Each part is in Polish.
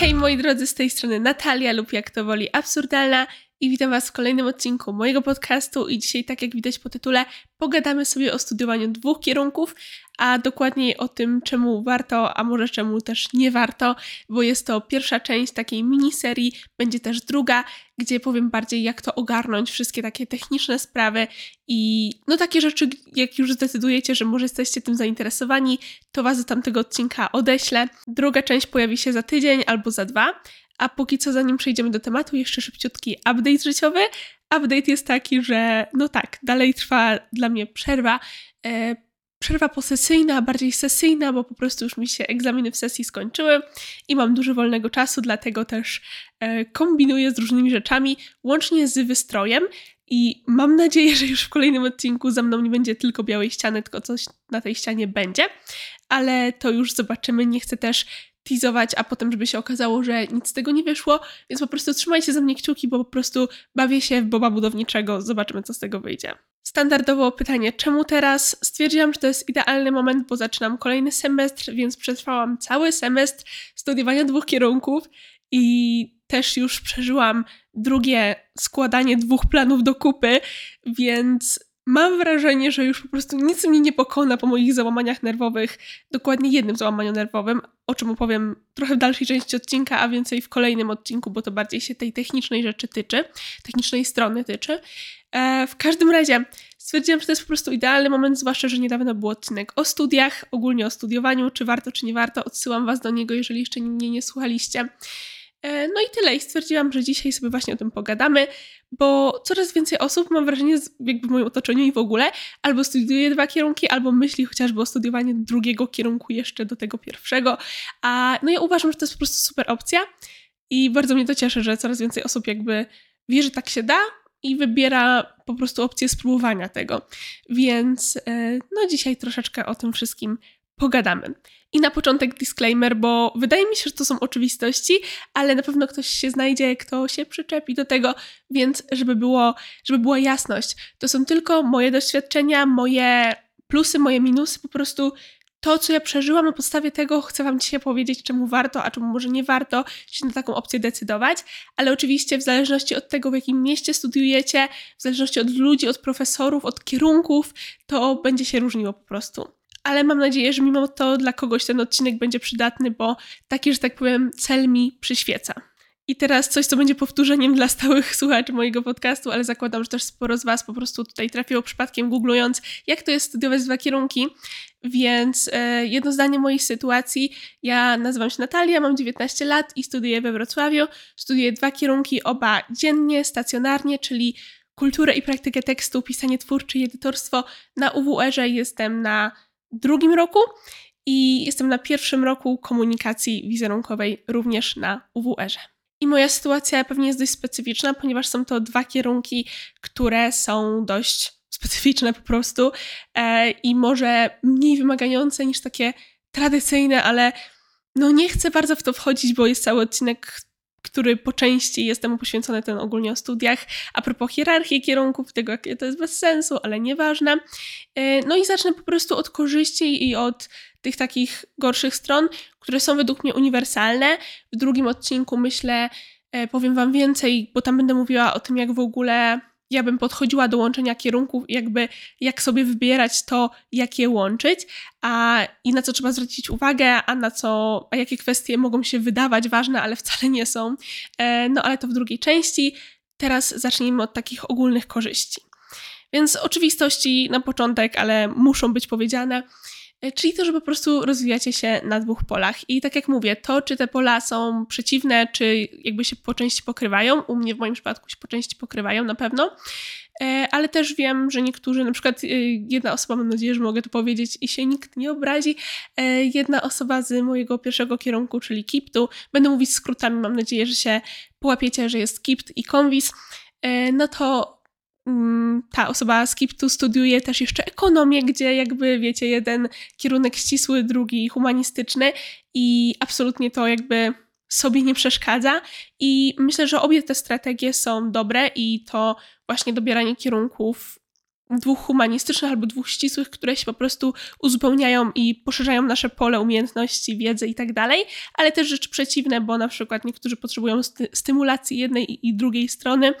hej moi drodzy, z tej strony Natalia lub jak to woli absurdalna. I witam Was w kolejnym odcinku mojego podcastu. I dzisiaj, tak jak widać po tytule, pogadamy sobie o studiowaniu dwóch kierunków, a dokładniej o tym, czemu warto, a może czemu też nie warto, bo jest to pierwsza część takiej miniserii, będzie też druga, gdzie powiem bardziej, jak to ogarnąć, wszystkie takie techniczne sprawy i no takie rzeczy, jak już zdecydujecie, że może jesteście tym zainteresowani, to Was do tamtego odcinka odeślę. Druga część pojawi się za tydzień albo za dwa. A póki co, zanim przejdziemy do tematu, jeszcze szybciutki update życiowy. Update jest taki, że no tak, dalej trwa dla mnie przerwa. Przerwa posesyjna, bardziej sesyjna, bo po prostu już mi się egzaminy w sesji skończyły i mam dużo wolnego czasu, dlatego też e, kombinuję z różnymi rzeczami, łącznie z wystrojem. I mam nadzieję, że już w kolejnym odcinku za mną nie będzie tylko białej ściany, tylko coś na tej ścianie będzie, ale to już zobaczymy. Nie chcę też teasować, a potem, żeby się okazało, że nic z tego nie wyszło, więc po prostu trzymajcie za mnie kciuki, bo po prostu bawię się w boba budowniczego, zobaczymy, co z tego wyjdzie. Standardowo pytanie, czemu teraz? Stwierdziłam, że to jest idealny moment, bo zaczynam kolejny semestr, więc przetrwałam cały semestr studiowania dwóch kierunków i też już przeżyłam drugie składanie dwóch planów do kupy, więc mam wrażenie, że już po prostu nic mnie nie pokona po moich załamaniach nerwowych, dokładnie jednym załamaniu nerwowym, o czym opowiem trochę w dalszej części odcinka, a więcej w kolejnym odcinku, bo to bardziej się tej technicznej rzeczy tyczy, technicznej strony tyczy. E, w każdym razie stwierdziłam, że to jest po prostu idealny moment, zwłaszcza, że niedawno był odcinek o studiach, ogólnie o studiowaniu, czy warto, czy nie warto. Odsyłam Was do niego, jeżeli jeszcze mnie nie słuchaliście. E, no i tyle. I stwierdziłam, że dzisiaj sobie właśnie o tym pogadamy, bo coraz więcej osób, mam wrażenie, jakby w moim otoczeniu i w ogóle, albo studiuje dwa kierunki, albo myśli chociażby o studiowaniu drugiego kierunku jeszcze do tego pierwszego. A no ja uważam, że to jest po prostu super opcja i bardzo mnie to cieszy, że coraz więcej osób jakby wie, że tak się da i wybiera po prostu opcję spróbowania tego. Więc e, no dzisiaj troszeczkę o tym wszystkim pogadamy. I na początek disclaimer, bo wydaje mi się, że to są oczywistości, ale na pewno ktoś się znajdzie, kto się przyczepi do tego, więc żeby, było, żeby była jasność, to są tylko moje doświadczenia, moje plusy, moje minusy, po prostu to, co ja przeżyłam, na podstawie tego chcę Wam dzisiaj powiedzieć, czemu warto, a czemu może nie warto się na taką opcję decydować, ale oczywiście w zależności od tego, w jakim mieście studiujecie, w zależności od ludzi, od profesorów, od kierunków, to będzie się różniło po prostu ale mam nadzieję, że mimo to dla kogoś ten odcinek będzie przydatny, bo taki, że tak powiem, cel mi przyświeca. I teraz coś, co będzie powtórzeniem dla stałych słuchaczy mojego podcastu, ale zakładam, że też sporo z Was po prostu tutaj trafiło przypadkiem googlując, jak to jest studiować dwa kierunki. Więc e, jedno zdanie mojej sytuacji. Ja nazywam się Natalia, mam 19 lat i studiuję we Wrocławiu. Studiuję dwa kierunki, oba dziennie, stacjonarnie, czyli kulturę i praktykę tekstu, pisanie twórcze i edytorstwo. Na UWR-ze jestem na drugim roku i jestem na pierwszym roku komunikacji wizerunkowej również na UWR-ze. I moja sytuacja pewnie jest dość specyficzna, ponieważ są to dwa kierunki, które są dość specyficzne po prostu e, i może mniej wymagające niż takie tradycyjne, ale no nie chcę bardzo w to wchodzić, bo jest cały odcinek który po części jest temu poświęcony ten ogólnie o studiach, a propos hierarchii kierunków, tego jakie to jest bez sensu, ale nieważne. E, no i zacznę po prostu od korzyści i od tych takich gorszych stron, które są według mnie uniwersalne. W drugim odcinku myślę, e, powiem Wam więcej, bo tam będę mówiła o tym, jak w ogóle ja bym podchodziła do łączenia kierunków, jakby jak sobie wybierać to, jak je łączyć, a i na co trzeba zwrócić uwagę, a na co, a jakie kwestie mogą się wydawać ważne, ale wcale nie są. E, no ale to w drugiej części. Teraz zacznijmy od takich ogólnych korzyści. Więc oczywistości na początek, ale muszą być powiedziane. E, czyli to, że po prostu rozwijacie się na dwóch polach. I tak jak mówię, to, czy te pola są przeciwne, czy jakby się po części pokrywają, u mnie w moim przypadku się po części pokrywają na pewno, e, ale też wiem, że niektórzy, na przykład e, jedna osoba, mam nadzieję, że mogę to powiedzieć i się nikt nie obrazi, jedna osoba z mojego pierwszego kierunku, czyli KIPT-u, będę mówić skrótami, mam nadzieję, że się połapiecie, że jest KIPT i KONWIS, no to ta osoba z KIPT-u studiuje też jeszcze ekonomię, gdzie jakby wiecie, jeden kierunek ścisły, drugi humanistyczny i absolutnie to jakby sobie nie przeszkadza i myślę, że obie te strategie są dobre i to właśnie dobieranie kierunków dwóch humanistycznych albo dwóch ścisłych, które się po prostu uzupełniają i poszerzają nasze pole umiejętności, wiedzy i tak dalej, ale też rzeczy przeciwne, bo na przykład niektórzy potrzebują sty stymulacji jednej i drugiej strony.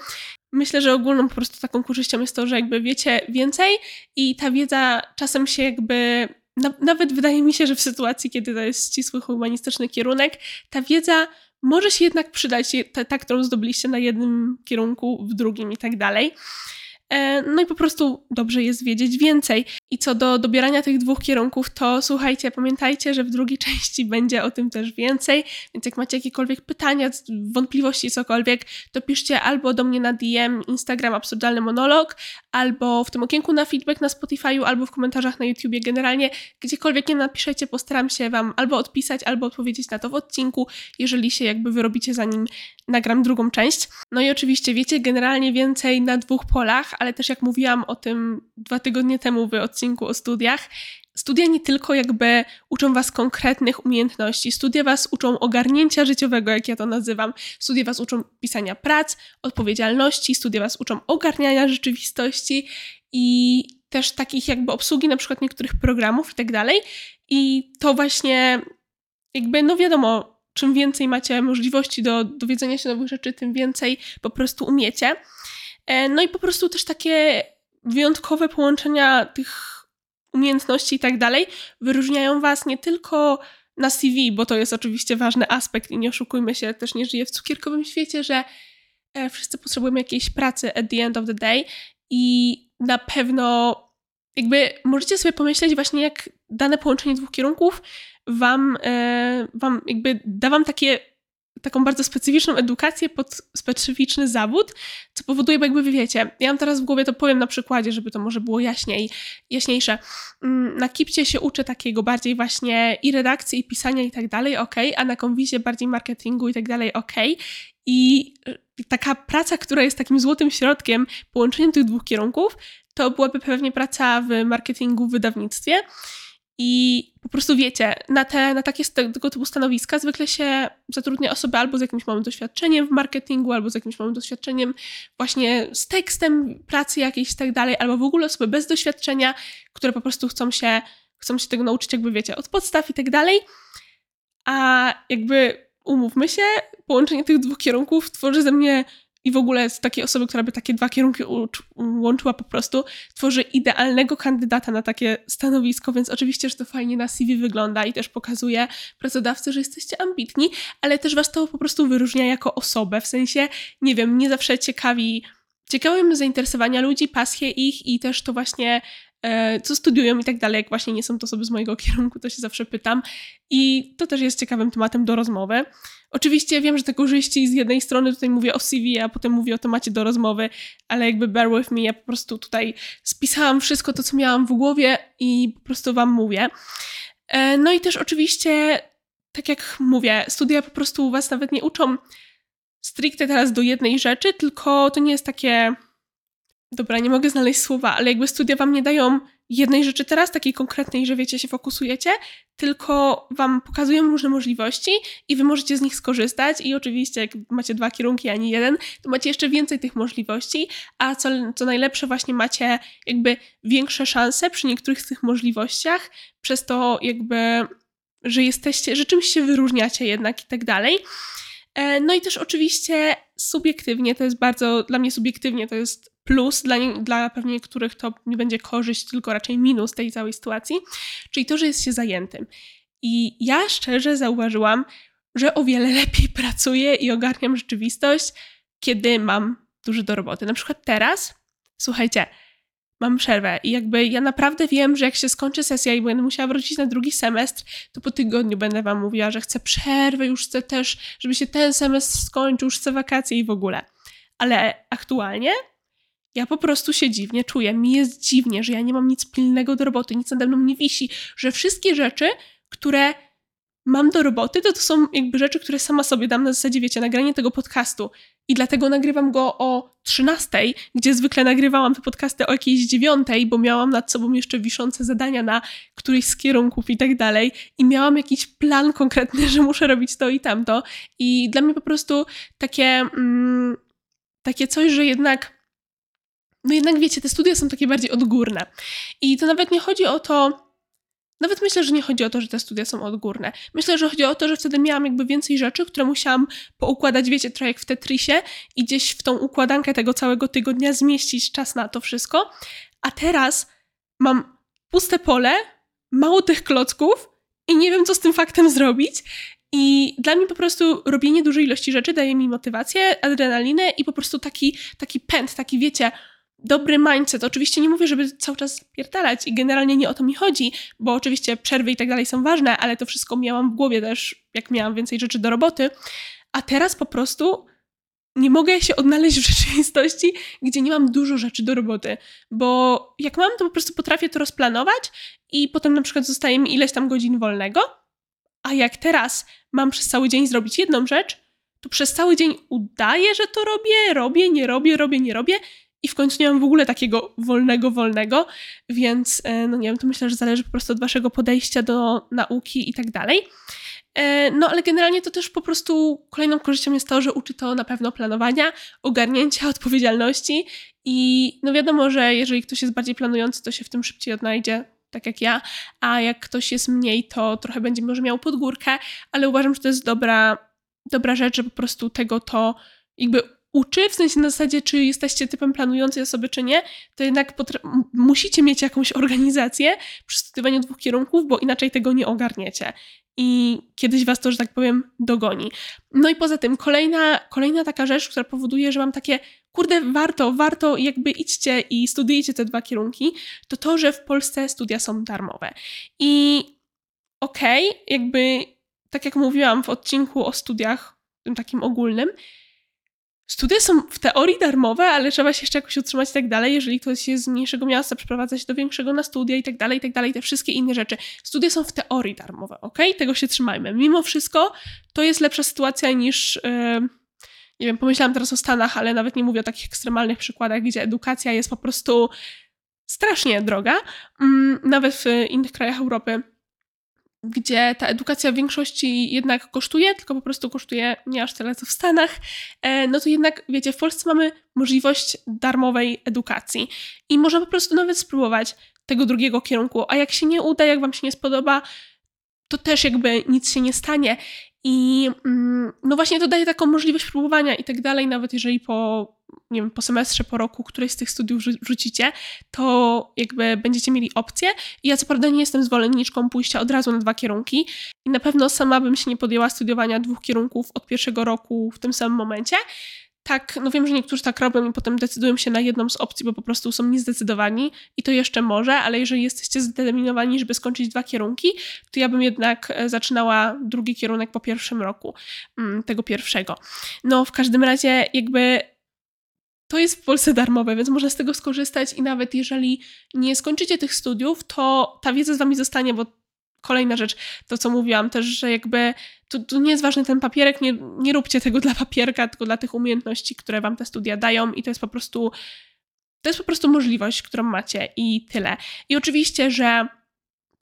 Myślę, że ogólną po prostu taką korzyścią jest to, że jakby wiecie więcej i ta wiedza czasem się jakby nawet wydaje mi się, że w sytuacji, kiedy to jest ścisły humanistyczny kierunek, ta wiedza może się jednak przydać, ta, ta którą zdobyliście na jednym kierunku, w drugim i tak dalej. E, no i po prostu dobrze jest wiedzieć więcej. I co do dobierania tych dwóch kierunków, to słuchajcie, pamiętajcie, że w drugiej części będzie o tym też więcej, więc jak macie jakiekolwiek pytania, wątpliwości, cokolwiek, to piszcie albo do mnie na DM, Instagram Absurdalny Monolog, albo w tym okienku na feedback na Spotify'u, albo w komentarzach na YouTubie. Generalnie gdziekolwiek nie napiszecie, postaram się Wam albo odpisać, albo odpowiedzieć na to w odcinku, jeżeli się jakby wyrobicie, zanim nagram drugą część. No i oczywiście wiecie generalnie więcej na dwóch polach, ale też jak mówiłam o tym dwa tygodnie temu w odcinku o studiach, studia nie tylko jakby uczą was konkretnych umiejętności, studia was uczą ogarnięcia życiowego, jak ja to nazywam, studia was uczą pisania prac, odpowiedzialności, studia was uczą ogarniania rzeczywistości i też takich jakby obsługi na przykład niektórych programów i tak dalej. I to właśnie jakby, no wiadomo, czym więcej macie możliwości do dowiedzenia się nowych rzeczy, tym więcej po prostu umiecie. E, no i po prostu też takie wyjątkowe połączenia tych umiejętności i tak dalej wyróżniają was nie tylko na CV, bo to jest oczywiście ważny aspekt i nie oszukujmy się, też nie żyję w cukierkowym świecie, że e, wszyscy potrzebujemy jakiejś pracy at the end of the day i na pewno jakby możecie sobie pomyśleć właśnie jak dane połączenie dwóch kierunków wam, e, wam jakby da wam takie taką bardzo specyficzną edukację pod specyficzny zawód, co powoduje, bo jakby wy wiecie, ja mam teraz w głowie, to powiem na przykładzie, żeby to może było jaśniej, jaśniejsze. Mm, na Kipcie się uczę takiego bardziej właśnie i redakcji, i pisania i tak dalej, ok, a na Konwizie bardziej marketingu i tak dalej, ok. I y, taka praca, która jest takim złotym środkiem, połączeniem tych dwóch kierunków, to byłaby pewnie praca w marketingu, w wydawnictwie. I po prostu wiecie, na, te, na takie tego typu stanowiska zwykle się zatrudnia osoby albo z jakimś małym doświadczeniem w marketingu, albo z jakimś małym doświadczeniem właśnie z tekstem pracy jakiejś i tak dalej, albo w ogóle osoby bez doświadczenia, które po prostu chcą się, chcą się tego nauczyć, jakby wiecie, od podstaw i tak dalej. A jakby umówmy się, połączenie tych dwóch kierunków tworzy ze mnie i w ogóle z takiej osoby, która by takie dwa kierunki łączyła po prostu, tworzy idealnego kandydata na takie stanowisko, więc oczywiście, że to fajnie na CV wygląda i też pokazuje pracodawcy, że jesteście ambitni, ale też was to po prostu wyróżnia jako osobę, w sensie, nie wiem, mnie zawsze ciekawi, ciekawe zainteresowania ludzi, pasje ich i też to właśnie co studiują i tak dalej, jak właśnie nie są to osoby z mojego kierunku, to się zawsze pytam. I to też jest ciekawym tematem do rozmowy. Oczywiście wiem, że te korzyści z jednej strony tutaj mówię o CV, a potem mówię o temacie do rozmowy, ale jakby bear with me, ja po prostu tutaj spisałam wszystko to, co miałam w głowie i po prostu wam mówię. E, no i też oczywiście, tak jak mówię, studia po prostu was nawet nie uczą stricte teraz do jednej rzeczy, tylko to nie jest takie dobra, nie mogę znaleźć słowa, ale jakby studia wam nie dają jednej rzeczy teraz, takiej konkretnej, że wiecie, się fokusujecie, tylko wam pokazują różne możliwości i wy możecie z nich skorzystać i oczywiście jak macie dwa kierunki, a nie jeden, to macie jeszcze więcej tych możliwości, a co, co najlepsze właśnie macie jakby większe szanse przy niektórych z tych możliwościach, przez to jakby, że jesteście, że czymś się wyróżniacie jednak i tak dalej. E, no i też oczywiście subiektywnie, to jest bardzo, dla mnie subiektywnie to jest plus, dla, nie, dla pewnie niektórych to nie będzie korzyść, tylko raczej minus tej całej sytuacji, czyli to, że jest się zajętym. I ja szczerze zauważyłam, że o wiele lepiej pracuję i ogarniam rzeczywistość, kiedy mam dużo do roboty. Na przykład teraz, słuchajcie, mam przerwę i jakby ja naprawdę wiem, że jak się skończy sesja i będę musiała wrócić na drugi semestr, to po tygodniu będę wam mówiła, że chcę przerwę, już chcę też, żeby się ten semestr skończył, już chcę wakacje i w ogóle. Ale aktualnie ja po prostu się dziwnie czuję. Mi jest dziwnie, że ja nie mam nic pilnego do roboty, nic nade mną nie wisi, że wszystkie rzeczy, które mam do roboty, to to są jakby rzeczy, które sama sobie dam na zasadzie, wiecie, nagranie tego podcastu. I dlatego nagrywam go o 13, gdzie zwykle nagrywałam te podcasty o jakiejś 9, bo miałam nad sobą jeszcze wiszące zadania na któryś z kierunków i tak dalej. I miałam jakiś plan konkretny, że muszę robić to i tamto. I dla mnie po prostu takie, mm, takie coś, że jednak no jednak wiecie, te studia są takie bardziej odgórne. I to nawet nie chodzi o to, nawet myślę, że nie chodzi o to, że te studia są odgórne. Myślę, że chodzi o to, że wtedy miałam jakby więcej rzeczy, które musiałam poukładać, wiecie, trochę jak w Tetrisie i gdzieś w tą układankę tego całego tygodnia zmieścić czas na to wszystko. A teraz mam puste pole, mało tych klocków i nie wiem, co z tym faktem zrobić. I dla mnie po prostu robienie dużej ilości rzeczy daje mi motywację, adrenalinę i po prostu taki, taki pęd, taki wiecie, dobry mindset. Oczywiście nie mówię, żeby cały czas pierdalać i generalnie nie o to mi chodzi, bo oczywiście przerwy i tak dalej są ważne, ale to wszystko miałam w głowie też, jak miałam więcej rzeczy do roboty. A teraz po prostu nie mogę się odnaleźć w rzeczywistości, gdzie nie mam dużo rzeczy do roboty, bo jak mam, to po prostu potrafię to rozplanować i potem na przykład zostaje mi ileś tam godzin wolnego, a jak teraz mam przez cały dzień zrobić jedną rzecz, to przez cały dzień udaję, że to robię, robię, nie robię, robię, nie robię i w końcu nie mam w ogóle takiego wolnego, wolnego, więc e, no nie wiem, to myślę, że zależy po prostu od waszego podejścia do nauki i tak dalej. E, no ale generalnie to też po prostu kolejną korzyścią jest to, że uczy to na pewno planowania, ogarnięcia odpowiedzialności i no wiadomo, że jeżeli ktoś jest bardziej planujący, to się w tym szybciej odnajdzie, tak jak ja, a jak ktoś jest mniej, to trochę będzie może miał podgórkę, ale uważam, że to jest dobra, dobra rzecz, że po prostu tego to jakby uczy, w sensie na zasadzie, czy jesteście typem planującej osoby, czy nie, to jednak musicie mieć jakąś organizację przy studiowaniu dwóch kierunków, bo inaczej tego nie ogarniecie. I kiedyś was to, że tak powiem, dogoni. No i poza tym, kolejna, kolejna taka rzecz, która powoduje, że mam takie, kurde, warto, warto, jakby idźcie i studiujcie te dwa kierunki, to to, że w Polsce studia są darmowe. I okej, okay, jakby, tak jak mówiłam w odcinku o studiach, tym takim ogólnym, Studia są w teorii darmowe, ale trzeba się jeszcze jakoś utrzymać i tak dalej. Jeżeli ktoś jest z mniejszego miasta, przeprowadza się do większego na studia i tak dalej, i tak dalej, te wszystkie inne rzeczy. Studia są w teorii darmowe, ok? Tego się trzymajmy. Mimo wszystko to jest lepsza sytuacja niż. Yy, nie wiem, pomyślałam teraz o Stanach, ale nawet nie mówię o takich ekstremalnych przykładach, gdzie edukacja jest po prostu strasznie droga. Yy, nawet w innych krajach Europy gdzie ta edukacja w większości jednak kosztuje, tylko po prostu kosztuje nie aż tyle co w Stanach, e, no to jednak, wiecie, w Polsce mamy możliwość darmowej edukacji i można po prostu nawet spróbować tego drugiego kierunku, a jak się nie uda, jak wam się nie spodoba, to też jakby nic się nie stanie. I mm, no właśnie to daje taką możliwość próbowania i tak dalej, nawet jeżeli po, nie wiem, po semestrze, po roku któreś z tych studiów rzucicie, to jakby będziecie mieli opcję. I ja co prawda nie jestem zwolenniczką pójścia od razu na dwa kierunki i na pewno sama bym się nie podjęła studiowania dwóch kierunków od pierwszego roku w tym samym momencie, tak, no wiem, że niektórzy tak robią i potem decydują się na jedną z opcji, bo po prostu są niezdecydowani i to jeszcze może, ale jeżeli jesteście zdeterminowani, żeby skończyć dwa kierunki, to ja bym jednak e, zaczynała drugi kierunek po pierwszym roku mm, tego pierwszego. No, w każdym razie jakby to jest w Polsce darmowe, więc można z tego skorzystać i nawet jeżeli nie skończycie tych studiów, to ta wiedza z wami zostanie, bo kolejna rzecz, to co mówiłam też, że jakby to, to, nie jest ważny ten papierek, nie, nie róbcie tego dla papierka, tylko dla tych umiejętności, które wam te studia dają i to jest po prostu to jest po prostu możliwość, którą macie i tyle. I oczywiście, że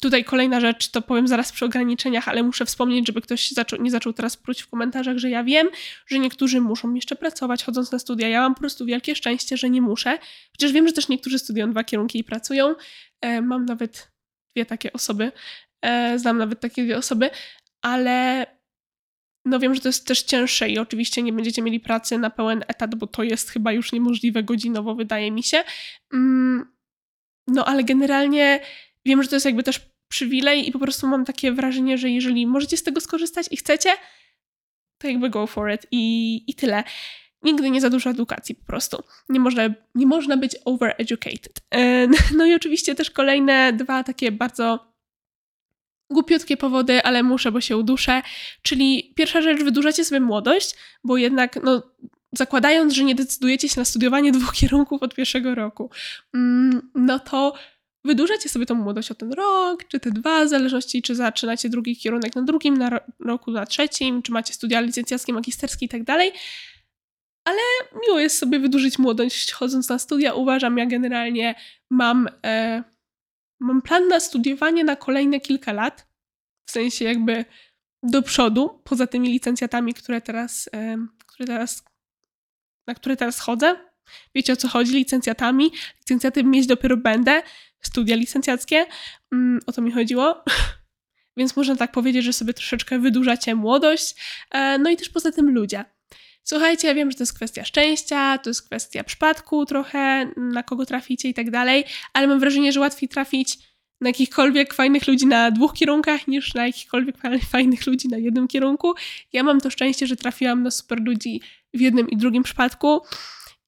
tutaj kolejna rzecz, to powiem zaraz przy ograniczeniach, ale muszę wspomnieć, żeby ktoś zaczął, nie zaczął teraz pruć w komentarzach, że ja wiem, że niektórzy muszą jeszcze pracować chodząc na studia. Ja mam po prostu wielkie szczęście, że nie muszę. Chociaż wiem, że też niektórzy studiują dwa kierunki i pracują. E, mam nawet dwie takie osoby, znam nawet takie dwie osoby, ale no wiem, że to jest też cięższe i oczywiście nie będziecie mieli pracy na pełen etat, bo to jest chyba już niemożliwe godzinowo, wydaje mi się. Mm, no ale generalnie wiem, że to jest jakby też przywilej i po prostu mam takie wrażenie, że jeżeli możecie z tego skorzystać i chcecie, to jakby go for it i, i tyle. Nigdy nie za dużo edukacji po prostu. Nie można, nie można być overeducated. E, no i oczywiście też kolejne dwa takie bardzo głupiutkie powody, ale muszę, bo się uduszę. Czyli pierwsza rzecz, wydłużacie sobie młodość, bo jednak, no, zakładając, że nie decydujecie się na studiowanie dwóch kierunków od pierwszego roku, mm, no to wydłużacie sobie tą młodość o ten rok, czy te dwa, w zależności, czy zaczynacie drugi kierunek na drugim, na roku na trzecim, czy macie studia licencjackie, magisterskie i tak dalej. Ale miło jest sobie wydłużyć młodość chodząc na studia. Uważam, ja generalnie mam e, mam plan na studiowanie na kolejne kilka lat, w sensie jakby do przodu, poza tymi licencjatami, które teraz, które teraz, na które teraz chodzę. Wiecie o co chodzi? Licencjatami. Licencjaty mieć dopiero będę. Studia licencjackie. Mm, o to mi chodziło. Więc można tak powiedzieć, że sobie troszeczkę wydłużacie młodość. E, no i też poza tym ludzie. Słuchajcie, ja wiem, że to jest kwestia szczęścia, to jest kwestia przypadku trochę, na kogo traficie i tak dalej, ale mam wrażenie, że łatwiej trafić na jakichkolwiek fajnych ludzi na dwóch kierunkach niż na jakichkolwiek fajnych ludzi na jednym kierunku. Ja mam to szczęście, że trafiłam na super ludzi w jednym i drugim przypadku.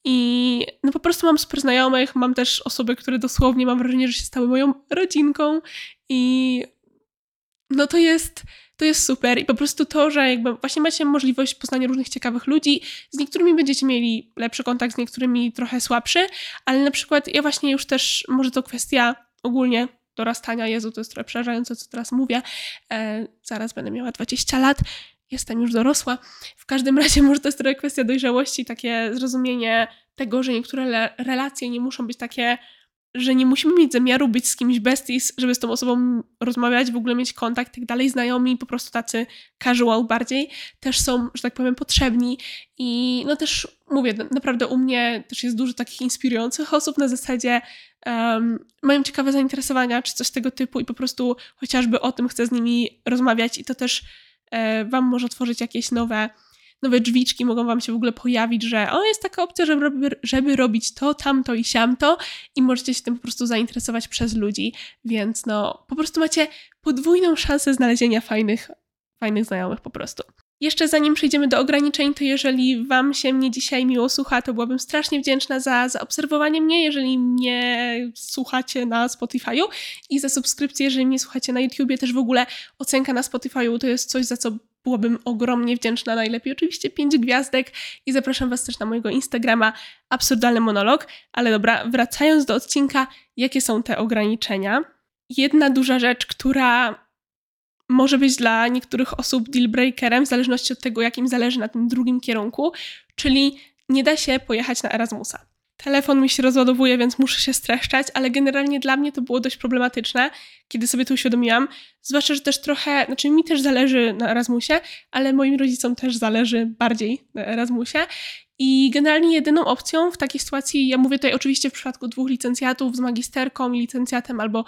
I no po prostu mam super znajomych, mam też osoby, które dosłownie mam wrażenie, że się stały moją rodzinką i no to jest, to jest super. I po prostu to, że jakby właśnie macie możliwość poznania różnych ciekawych ludzi, z niektórymi będziecie mieli lepszy kontakt, z niektórymi trochę słabszy, ale na przykład ja właśnie już też, może to kwestia ogólnie dorastania, Jezu, to jest trochę przerażające, co teraz mówię, e, zaraz będę miała 20 lat, jestem już dorosła. W każdym razie może to jest trochę kwestia dojrzałości, takie zrozumienie tego, że niektóre relacje nie muszą być takie że nie musimy mieć zamiaru być z kimś besties, żeby z tą osobą rozmawiać, w ogóle mieć kontakt i tak dalej. Znajomi, po prostu tacy casual bardziej, też są, że tak powiem, potrzebni. I no też mówię, naprawdę u mnie też jest dużo takich inspirujących osób na zasadzie um, mają ciekawe zainteresowania czy coś tego typu i po prostu chociażby o tym chcę z nimi rozmawiać i to też e, wam może tworzyć jakieś nowe nowe drzwiczki mogą wam się w ogóle pojawić, że o, jest taka opcja, żeby, żeby robić to, tamto i siamto i możecie się tym po prostu zainteresować przez ludzi, więc no, po prostu macie podwójną szansę znalezienia fajnych, fajnych znajomych po prostu. Jeszcze zanim przejdziemy do ograniczeń, to jeżeli Wam się mnie dzisiaj miło słucha, to byłabym strasznie wdzięczna za zaobserwowanie mnie, jeżeli mnie słuchacie na Spotify'u i za subskrypcję, jeżeli mnie słuchacie na YouTubie, też w ogóle ocenka na Spotify'u to jest coś, za co byłabym ogromnie wdzięczna. Najlepiej oczywiście 5 gwiazdek i zapraszam Was też na mojego Instagrama Absurdalny Monolog. Ale dobra, wracając do odcinka, jakie są te ograniczenia? Jedna duża rzecz, która może być dla niektórych osób dealbreakerem, w zależności od tego, jakim zależy na tym drugim kierunku, czyli nie da się pojechać na Erasmusa. Telefon mi się rozładowuje, więc muszę się streszczać, ale generalnie dla mnie to było dość problematyczne, kiedy sobie to uświadomiłam. Zwłaszcza, że też trochę, znaczy mi też zależy na Erasmusie, ale moim rodzicom też zależy bardziej na Erasmusie. I generalnie jedyną opcją w takiej sytuacji, ja mówię tutaj oczywiście w przypadku dwóch licencjatów z magisterką i licencjatem, albo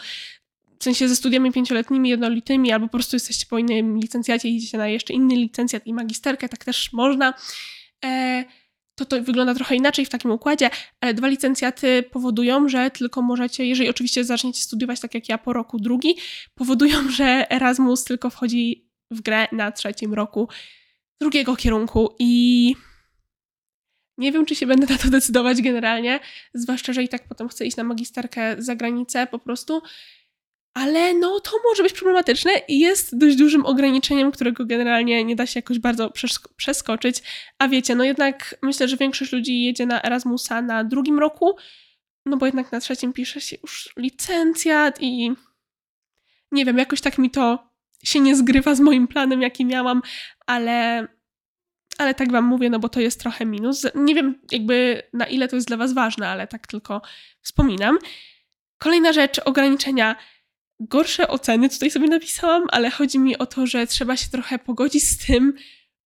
w sensie ze studiami pięcioletnimi, jednolitymi, albo po prostu jesteście po innym licencjacie i idziecie na jeszcze inny licencjat i magisterkę, tak też można. E, to to wygląda trochę inaczej w takim układzie, ale dwa licencjaty powodują, że tylko możecie, jeżeli oczywiście zaczniecie studiować tak jak ja po roku drugi, powodują, że Erasmus tylko wchodzi w grę na trzecim roku drugiego kierunku i nie wiem, czy się będę na to decydować generalnie, zwłaszcza, że i tak potem chcę iść na magisterkę za granicę po prostu ale no to może być problematyczne i jest dość dużym ograniczeniem, którego generalnie nie da się jakoś bardzo przeskoczyć. A wiecie, no jednak myślę, że większość ludzi jedzie na Erasmusa na drugim roku, no bo jednak na trzecim pisze się już licencjat i nie wiem, jakoś tak mi to się nie zgrywa z moim planem, jaki miałam, ale, ale tak wam mówię, no bo to jest trochę minus. Nie wiem jakby na ile to jest dla was ważne, ale tak tylko wspominam. Kolejna rzecz, ograniczenia gorsze oceny tutaj sobie napisałam, ale chodzi mi o to, że trzeba się trochę pogodzić z tym,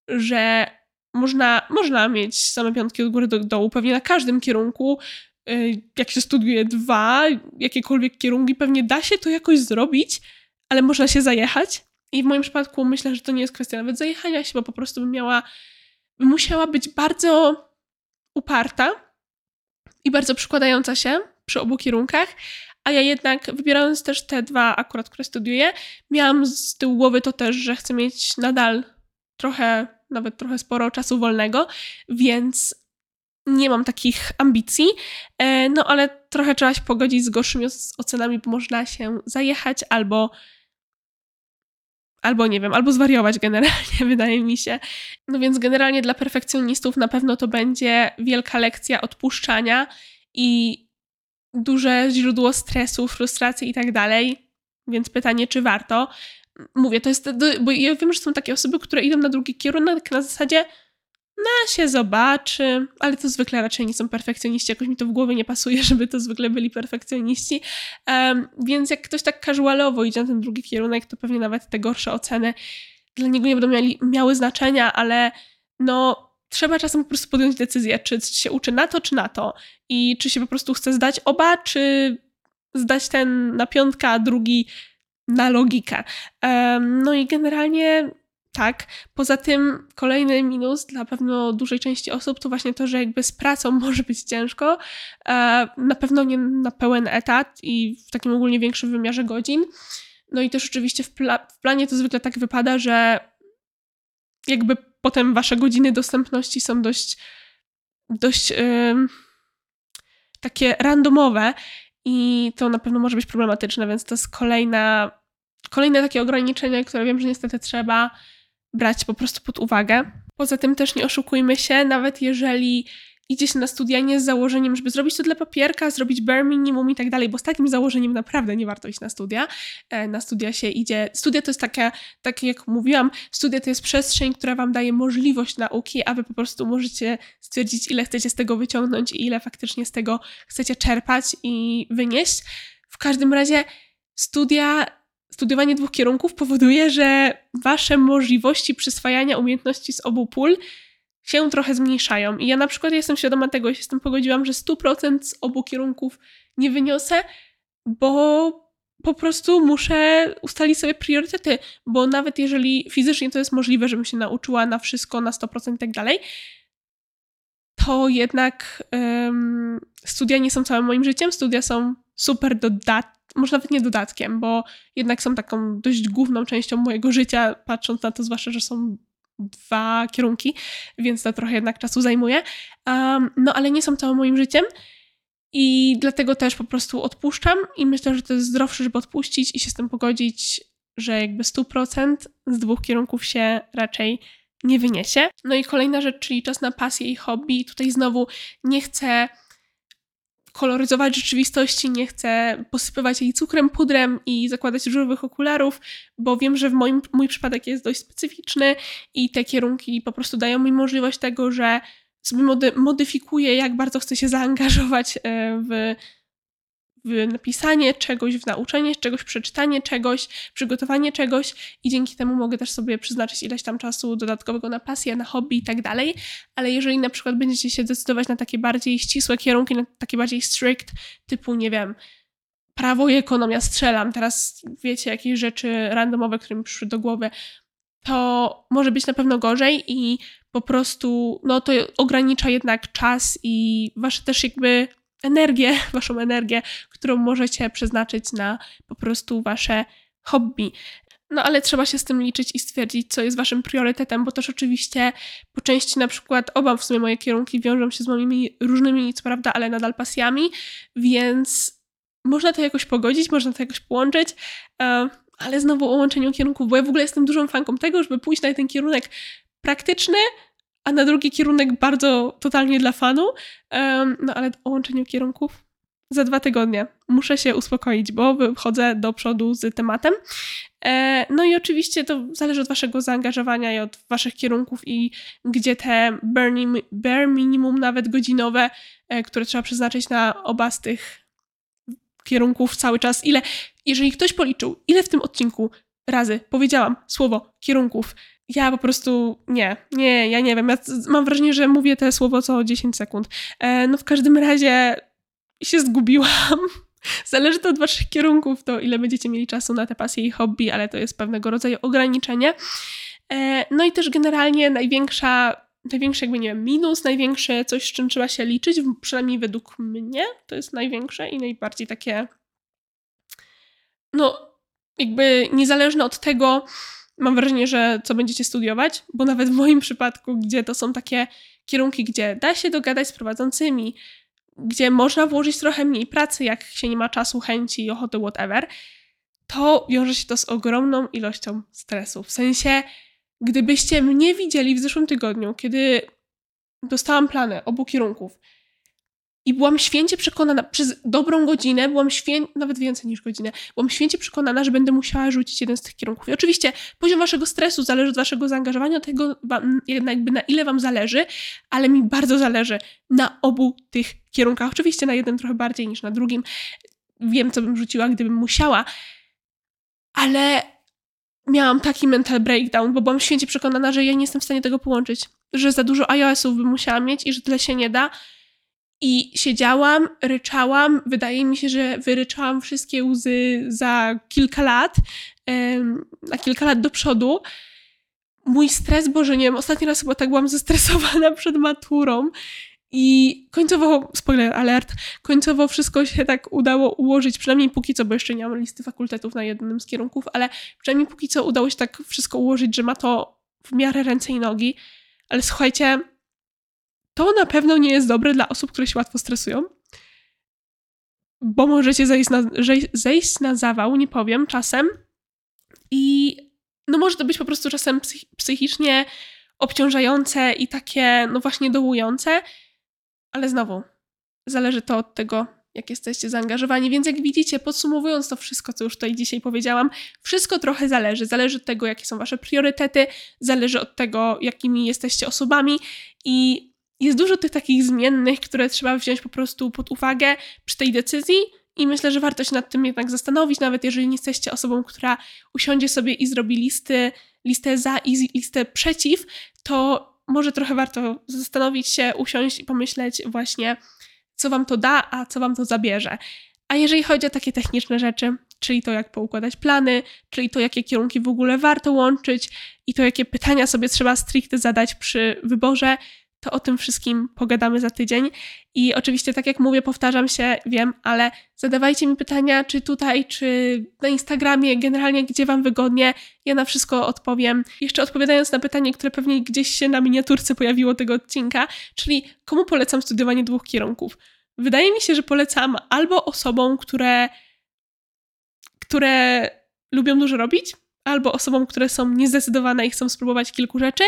że można, można mieć same piątki od góry do dołu, pewnie na każdym kierunku. Y, jak się studiuje dwa, jakiekolwiek kierunki, pewnie da się to jakoś zrobić, ale można się zajechać. I w moim przypadku myślę, że to nie jest kwestia nawet zajechania się, bo po prostu bym miała, bym musiała być bardzo uparta i bardzo przykładająca się przy obu kierunkach, a ja jednak, wybierając też te dwa akurat, które studiuję, miałam z tyłu głowy to też, że chcę mieć nadal trochę, nawet trochę sporo czasu wolnego, więc nie mam takich ambicji, e, no ale trochę trzeba się pogodzić z gorszymi ocenami, bo można się zajechać albo albo nie wiem, albo zwariować generalnie, wydaje mi się. No więc generalnie dla perfekcjonistów na pewno to będzie wielka lekcja odpuszczania i duże źródło stresu, frustracji i tak dalej. Więc pytanie, czy warto? Mówię, to jest, bo ja wiem, że są takie osoby, które idą na drugi kierunek na zasadzie na się zobaczy, ale to zwykle raczej nie są perfekcjoniści, jakoś mi to w głowie nie pasuje, żeby to zwykle byli perfekcjoniści. Um, więc jak ktoś tak casualowo idzie na ten drugi kierunek, to pewnie nawet te gorsze oceny dla niego nie będą miały znaczenia, ale no trzeba czasem po prostu podjąć decyzję, czy się uczy na to, czy na to. I czy się po prostu chce zdać oba, czy zdać ten na piątkę, a drugi na logikę. No i generalnie tak. Poza tym kolejny minus dla pewno dużej części osób to właśnie to, że jakby z pracą może być ciężko. E, na pewno nie na pełen etat i w takim ogólnie większym wymiarze godzin. No i też oczywiście w, pla w planie to zwykle tak wypada, że jakby potem wasze godziny dostępności są dość dość yy, takie randomowe i to na pewno może być problematyczne, więc to jest kolejna, kolejne takie ograniczenie, które wiem, że niestety trzeba brać po prostu pod uwagę. Poza tym też nie oszukujmy się, nawet jeżeli idzie się na studia nie z założeniem, żeby zrobić to dla papierka, zrobić bare minimum i tak dalej, bo z takim założeniem naprawdę nie warto iść na studia. E, na studia się idzie. Studia to jest taka, tak jak mówiłam, studia to jest przestrzeń, która wam daje możliwość nauki, a wy po prostu możecie stwierdzić, ile chcecie z tego wyciągnąć i ile faktycznie z tego chcecie czerpać i wynieść. W każdym razie studia studiowanie dwóch kierunków powoduje, że wasze możliwości przyswajania umiejętności z obu pól się trochę zmniejszają. I ja na przykład jestem świadoma tego i się z tym pogodziłam, że 100% z obu kierunków nie wyniosę, bo po prostu muszę ustalić sobie priorytety, bo nawet jeżeli fizycznie to jest możliwe, żebym się nauczyła na wszystko, na 100% i tak dalej, to jednak um, studia nie są całym moim życiem. Studia są super dodatne może nawet nie dodatkiem, bo jednak są taką dość główną częścią mojego życia, patrząc na to, zwłaszcza, że są dwa kierunki, więc to trochę jednak czasu zajmuje. Um, no ale nie są całym moim życiem. I dlatego też po prostu odpuszczam i myślę, że to jest zdrowsze, żeby odpuścić i się z tym pogodzić, że jakby 100% z dwóch kierunków się raczej nie wyniesie. No i kolejna rzecz, czyli czas na pasję i hobby. Tutaj znowu nie chcę koloryzować rzeczywistości, nie chcę posypywać jej cukrem, pudrem i zakładać różowych okularów, bo wiem, że w moim mój przypadek jest dość specyficzny i te kierunki po prostu dają mi możliwość tego, że sobie mody modyfikuję, jak bardzo chcę się zaangażować e, w napisanie czegoś, w nauczenie czegoś, przeczytanie czegoś, przygotowanie czegoś i dzięki temu mogę też sobie przeznaczyć ileś tam czasu dodatkowego na pasję, na hobby i tak dalej. Ale jeżeli na przykład będziecie się decydować na takie bardziej ścisłe kierunki, na takie bardziej strict, typu, nie wiem, prawo i ekonomia, strzelam, teraz wiecie jakieś rzeczy randomowe, które mi przyszły do głowy, to może być na pewno gorzej i po prostu, no to ogranicza jednak czas i wasze też jakby energię, waszą energię, którą możecie przeznaczyć na po prostu wasze hobby. No ale trzeba się z tym liczyć i stwierdzić, co jest waszym priorytetem, bo też oczywiście po części na przykład oba w sumie moje kierunki wiążą się z moimi różnymi, co prawda, ale nadal pasjami, więc można to jakoś pogodzić, można to jakoś połączyć, e, ale znowu o łączeniu kierunków, bo ja w ogóle jestem dużą fanką tego, żeby pójść na ten kierunek praktyczny, a na drugi kierunek bardzo totalnie dla fanu. Um, no ale o łączeniu kierunków za dwa tygodnie. Muszę się uspokoić, bo wychodzę do przodu z tematem. E, no i oczywiście to zależy od waszego zaangażowania i od waszych kierunków i gdzie te bare, minimum, nawet godzinowe, e, które trzeba przeznaczyć na oba z tych kierunków cały czas. Ile, jeżeli ktoś policzył, ile w tym odcinku razy powiedziałam słowo kierunków, ja po prostu nie, nie, ja nie wiem. Ja mam wrażenie, że mówię te słowo co 10 sekund. E, no w każdym razie się zgubiłam. Zależy to od waszych kierunków, to ile będziecie mieli czasu na te pasje i hobby, ale to jest pewnego rodzaju ograniczenie. E, no i też generalnie największa, największy jakby nie wiem, minus, największe coś, z czym trzeba się liczyć, przynajmniej według mnie, to jest największe i najbardziej takie no jakby niezależne od tego, mam wrażenie, że co będziecie studiować, bo nawet w moim przypadku, gdzie to są takie kierunki, gdzie da się dogadać z prowadzącymi, gdzie można włożyć trochę mniej pracy, jak się nie ma czasu, chęci, ochoty, whatever, to wiąże się to z ogromną ilością stresu. W sensie, gdybyście mnie widzieli w zeszłym tygodniu, kiedy dostałam plany obu kierunków, i byłam święcie przekonana, przez dobrą godzinę, byłam święcie, nawet więcej niż godzinę, byłam święcie przekonana, że będę musiała rzucić jeden z tych kierunków. I oczywiście poziom waszego stresu zależy od waszego zaangażowania, od tego jakby na ile wam zależy, ale mi bardzo zależy na obu tych kierunkach. Oczywiście na jeden trochę bardziej niż na drugim. Wiem, co bym rzuciła, gdybym musiała, ale miałam taki mental breakdown, bo byłam święcie przekonana, że ja nie jestem w stanie tego połączyć, że za dużo iOS-ów bym musiała mieć i że tyle się nie da. I siedziałam, ryczałam. Wydaje mi się, że wyryczałam wszystkie łzy za kilka lat, na kilka lat do przodu. Mój stres, Boże, nie wiem, ostatni raz chyba tak byłam zestresowana przed maturą i końcowo, spoiler alert, końcowo wszystko się tak udało ułożyć, przynajmniej póki co, bo jeszcze nie mam listy fakultetów na jednym z kierunków, ale przynajmniej póki co udało się tak wszystko ułożyć, że ma to w miarę ręce i nogi. Ale słuchajcie, to na pewno nie jest dobre dla osób, które się łatwo stresują, bo możecie zejść na, zejść na zawał, nie powiem, czasem. I no może to być po prostu czasem psychicznie obciążające i takie, no właśnie dołujące. Ale znowu, zależy to od tego, jak jesteście zaangażowani. Więc jak widzicie, podsumowując to wszystko, co już tutaj dzisiaj powiedziałam, wszystko trochę zależy. Zależy od tego, jakie są wasze priorytety, zależy od tego, jakimi jesteście osobami i jest dużo tych takich zmiennych, które trzeba wziąć po prostu pod uwagę przy tej decyzji. I myślę, że warto się nad tym jednak zastanowić, nawet jeżeli nie jesteście osobą, która usiądzie sobie i zrobi listy, listę za i listę przeciw, to może trochę warto zastanowić się, usiąść i pomyśleć właśnie, co wam to da, a co wam to zabierze. A jeżeli chodzi o takie techniczne rzeczy, czyli to, jak poukładać plany, czyli to, jakie kierunki w ogóle warto łączyć i to, jakie pytania sobie trzeba stricte zadać przy wyborze, to o tym wszystkim pogadamy za tydzień. I oczywiście, tak jak mówię, powtarzam się, wiem, ale zadawajcie mi pytania, czy tutaj, czy na Instagramie, generalnie gdzie Wam wygodnie. Ja na wszystko odpowiem. Jeszcze odpowiadając na pytanie, które pewnie gdzieś się na miniaturce pojawiło tego odcinka, czyli komu polecam studiowanie dwóch kierunków? Wydaje mi się, że polecam albo osobom, które, które lubią dużo robić, albo osobom, które są niezdecydowane i chcą spróbować kilku rzeczy,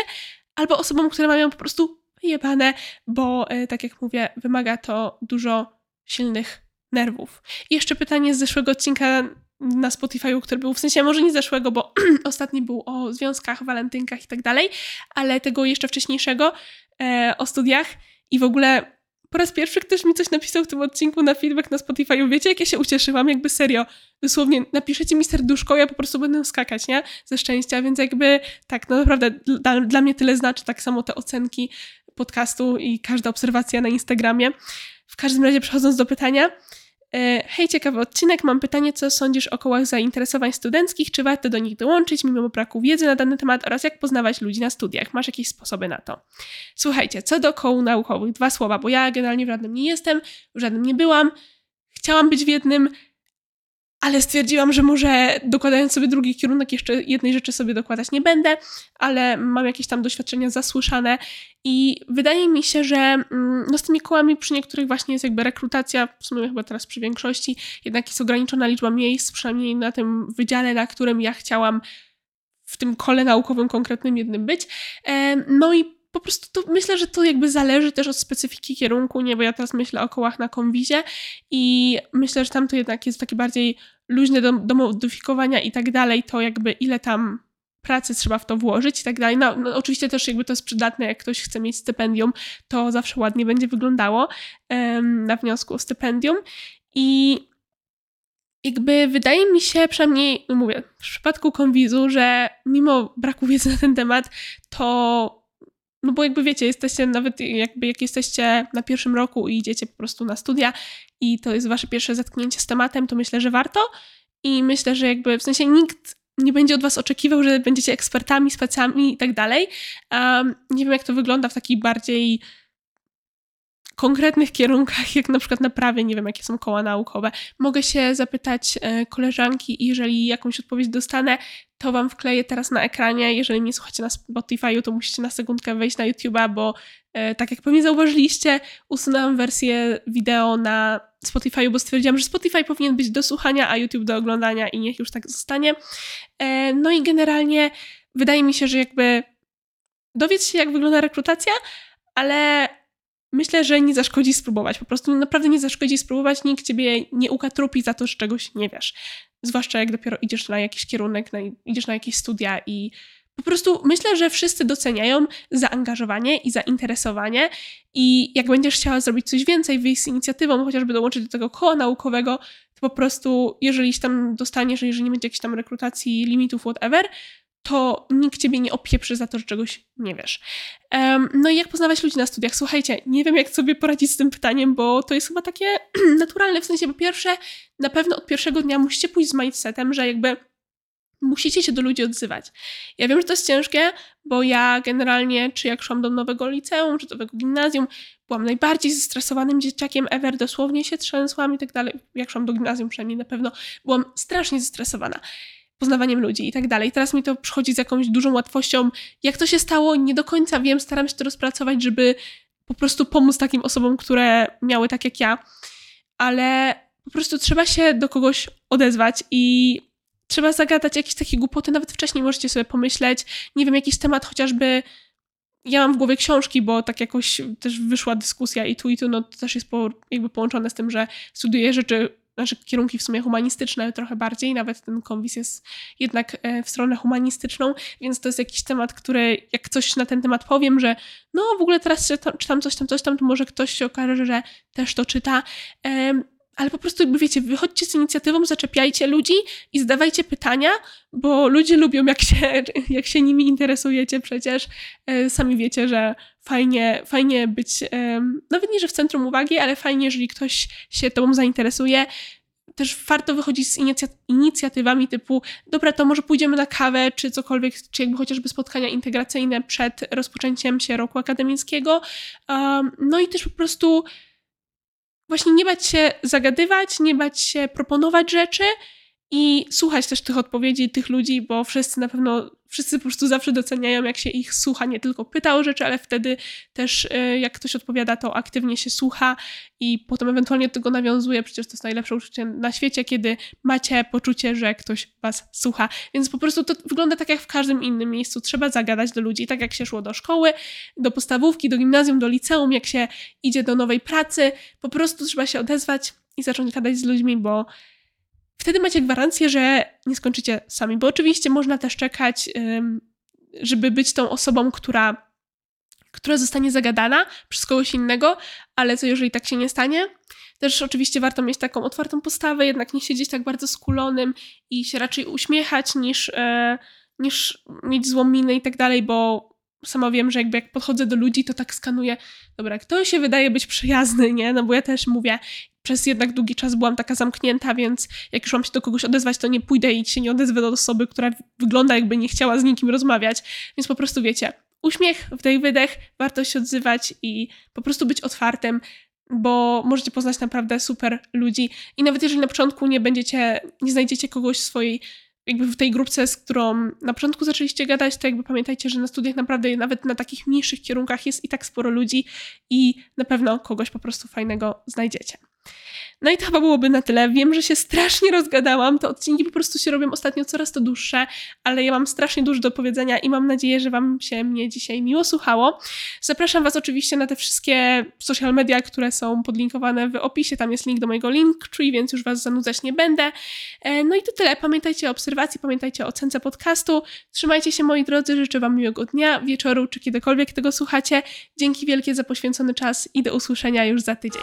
albo osobom, które mają po prostu jebane, bo e, tak jak mówię, wymaga to dużo silnych nerwów. I jeszcze pytanie z zeszłego odcinka na Spotify'u, który był w sensie może nie zeszłego, bo ostatni był o związkach, walentynkach i tak dalej, ale tego jeszcze wcześniejszego e, o studiach i w ogóle po raz pierwszy ktoś mi coś napisał w tym odcinku na feedback na Spotify. Wiecie, jak ja się ucieszyłam? Jakby serio, dosłownie napiszecie mi serduszko, ja po prostu będę skakać, nie? Ze szczęścia, więc jakby tak, no naprawdę dla, dla mnie tyle znaczy tak samo te ocenki podcastu i każda obserwacja na Instagramie. W każdym razie przechodząc do pytania, e, Hej, ciekawy odcinek. Mam pytanie, co sądzisz o kołach zainteresowań studenckich? Czy warto do nich dołączyć mimo braku wiedzy na dany temat oraz jak poznawać ludzi na studiach? Masz jakieś sposoby na to? Słuchajcie, co do koł naukowych, dwa słowa, bo ja generalnie w żadnym nie jestem, w żadnym nie byłam. Chciałam być w jednym, ale stwierdziłam, że może dokładając sobie drugi kierunek, jeszcze jednej rzeczy sobie dokładać nie będę, ale mam jakieś tam doświadczenia zasłyszane i wydaje mi się, że mm, no z tymi kołami przy niektórych właśnie jest jakby rekrutacja, w sumie chyba teraz przy większości, jednak jest ograniczona liczba miejsc, przynajmniej na tym wydziale, na którym ja chciałam w tym kole naukowym konkretnym jednym być. No i po prostu to myślę, że to jakby zależy też od specyfiki kierunku, nie, bo ja teraz myślę o kołach na konwizie i myślę, że tam to jednak jest takie bardziej luźne do, do modyfikowania i tak dalej, to jakby ile tam pracy trzeba w to włożyć i tak dalej. No, no, oczywiście też jakby to jest przydatne, jak ktoś chce mieć stypendium, to zawsze ładnie będzie wyglądało um, na wniosku o stypendium i jakby wydaje mi się, przynajmniej, no mówię, w przypadku konwizu, że mimo braku wiedzy na ten temat, to no bo jakby wiecie, jesteście nawet jakby jak jesteście na pierwszym roku i idziecie po prostu na studia i to jest wasze pierwsze zetknięcie z tematem, to myślę, że warto. I myślę, że jakby w sensie nikt nie będzie od was oczekiwał, że będziecie ekspertami, specjami i tak dalej. Um, nie wiem, jak to wygląda w takiej bardziej konkretnych kierunkach, jak na przykład na prawie, nie wiem, jakie są koła naukowe. Mogę się zapytać e, koleżanki i jeżeli jakąś odpowiedź dostanę, to wam wkleję teraz na ekranie. Jeżeli nie słuchacie na Spotify'u, to musicie na sekundkę wejść na YouTube'a, bo e, tak jak pewnie zauważyliście, usunęłam wersję wideo na Spotify'u, bo stwierdziłam, że Spotify powinien być do słuchania, a YouTube do oglądania i niech już tak zostanie. E, no i generalnie wydaje mi się, że jakby dowiedz się, jak wygląda rekrutacja, ale myślę, że nie zaszkodzi spróbować. Po prostu naprawdę nie zaszkodzi spróbować. Nikt ciebie nie ukatrupi za to, że czegoś nie wiesz. Zwłaszcza jak dopiero idziesz na jakiś kierunek, na, idziesz na jakieś studia i po prostu myślę, że wszyscy doceniają zaangażowanie i zainteresowanie i jak będziesz chciała zrobić coś więcej, wyjść z inicjatywą, chociażby dołączyć do tego koła naukowego, to po prostu, jeżeli tam dostaniesz, jeżeli nie będzie jakiejś tam rekrutacji, limitów, whatever, to nikt ciebie nie opieprzy za to, że czegoś nie wiesz. Um, no i jak poznawać ludzi na studiach? Słuchajcie, nie wiem, jak sobie poradzić z tym pytaniem, bo to jest chyba takie naturalne, w sensie, po pierwsze, na pewno od pierwszego dnia musicie pójść z mindsetem, że jakby musicie się do ludzi odzywać. Ja wiem, że to jest ciężkie, bo ja generalnie, czy jak szłam do nowego liceum, czy do nowego gimnazjum, byłam najbardziej zestresowanym dzieciakiem ever, dosłownie się trzęsłam i tak dalej. Jak szłam do gimnazjum przynajmniej na pewno, byłam strasznie zestresowana poznawaniem ludzi i tak dalej. Teraz mi to przychodzi z jakąś dużą łatwością. Jak to się stało, nie do końca wiem, staram się to rozpracować, żeby po prostu pomóc takim osobom, które miały tak jak ja, ale po prostu trzeba się do kogoś odezwać i trzeba zagadać jakieś takie głupoty, nawet wcześniej możecie sobie pomyśleć, nie wiem, jakiś temat chociażby. Ja mam w głowie książki, bo tak jakoś też wyszła dyskusja i tu i tu, no to też jest po, jakby połączone z tym, że studiuję rzeczy znaczy kierunki w sumie humanistyczne trochę bardziej, nawet ten konwis jest jednak e, w stronę humanistyczną, więc to jest jakiś temat, który jak coś na ten temat powiem, że no w ogóle teraz czytam coś tam, coś tam, to może ktoś się okaże, że też to czyta ale po prostu jakby wiecie, wychodźcie z inicjatywą, zaczepiajcie ludzi i zadawajcie pytania, bo ludzie lubią, jak się, jak się nimi interesujecie przecież. E, sami wiecie, że fajnie, fajnie być, e, nawet nie, że w centrum uwagi, ale fajnie, jeżeli ktoś się tobą zainteresuje. Też warto wychodzić z inicjatywami typu, dobra, to może pójdziemy na kawę, czy cokolwiek, czy jakby chociażby spotkania integracyjne przed rozpoczęciem się roku akademickiego. No i też po prostu właśnie nie bać się zagadywać, nie bać się proponować rzeczy i słuchać też tych odpowiedzi tych ludzi, bo wszyscy na pewno wszyscy po prostu zawsze doceniają, jak się ich słucha, nie tylko pyta o rzeczy, ale wtedy też y, jak ktoś odpowiada, to aktywnie się słucha i potem ewentualnie do tego nawiązuje. Przecież to jest najlepsze uczucie na świecie, kiedy macie poczucie, że ktoś was słucha. Więc po prostu to wygląda tak jak w każdym innym miejscu. Trzeba zagadać do ludzi, tak jak się szło do szkoły, do podstawówki, do gimnazjum, do liceum, jak się idzie do nowej pracy. Po prostu trzeba się odezwać i zacząć gadać z ludźmi, bo wtedy macie gwarancję, że nie skończycie sami, bo oczywiście można też czekać, żeby być tą osobą, która, która zostanie zagadana przez kogoś innego, ale co jeżeli tak się nie stanie? Też oczywiście warto mieć taką otwartą postawę, jednak nie siedzieć tak bardzo skulonym i się raczej uśmiechać niż, e, niż mieć złą minę i tak dalej, bo sama wiem, że jakby jak podchodzę do ludzi, to tak skanuję, dobra, kto się wydaje być przyjazny, nie? No bo ja też mówię, przez jednak długi czas byłam taka zamknięta, więc jak już mam się do kogoś odezwać, to nie pójdę i się nie odezwę do osoby, która wygląda jakby nie chciała z nikim rozmawiać. Więc po prostu wiecie, uśmiech, wdech, wydech, warto się odzywać i po prostu być otwartym, bo możecie poznać naprawdę super ludzi. I nawet jeżeli na początku nie będziecie, nie znajdziecie kogoś w swojej jakby w tej grupce, z którą na początku zaczęliście gadać, to jakby pamiętajcie, że na studiach naprawdę nawet na takich mniejszych kierunkach jest i tak sporo ludzi i na pewno kogoś po prostu fajnego znajdziecie. No i to chyba byłoby na tyle. Wiem, że się strasznie rozgadałam. Te odcinki po prostu się robią ostatnio coraz to dłuższe, ale ja mam strasznie dużo do powiedzenia i mam nadzieję, że Wam się mnie dzisiaj miło słuchało. Zapraszam Was oczywiście na te wszystkie social media, które są podlinkowane w opisie. Tam jest link do mojego Linktree, więc już Was zanudzać nie będę. E, no i to tyle. Pamiętajcie o obserwacji, pamiętajcie o ocence podcastu. Trzymajcie się moi drodzy, życzę Wam miłego dnia, wieczoru czy kiedykolwiek tego słuchacie. Dzięki wielkie za poświęcony czas i do usłyszenia już za tydzień.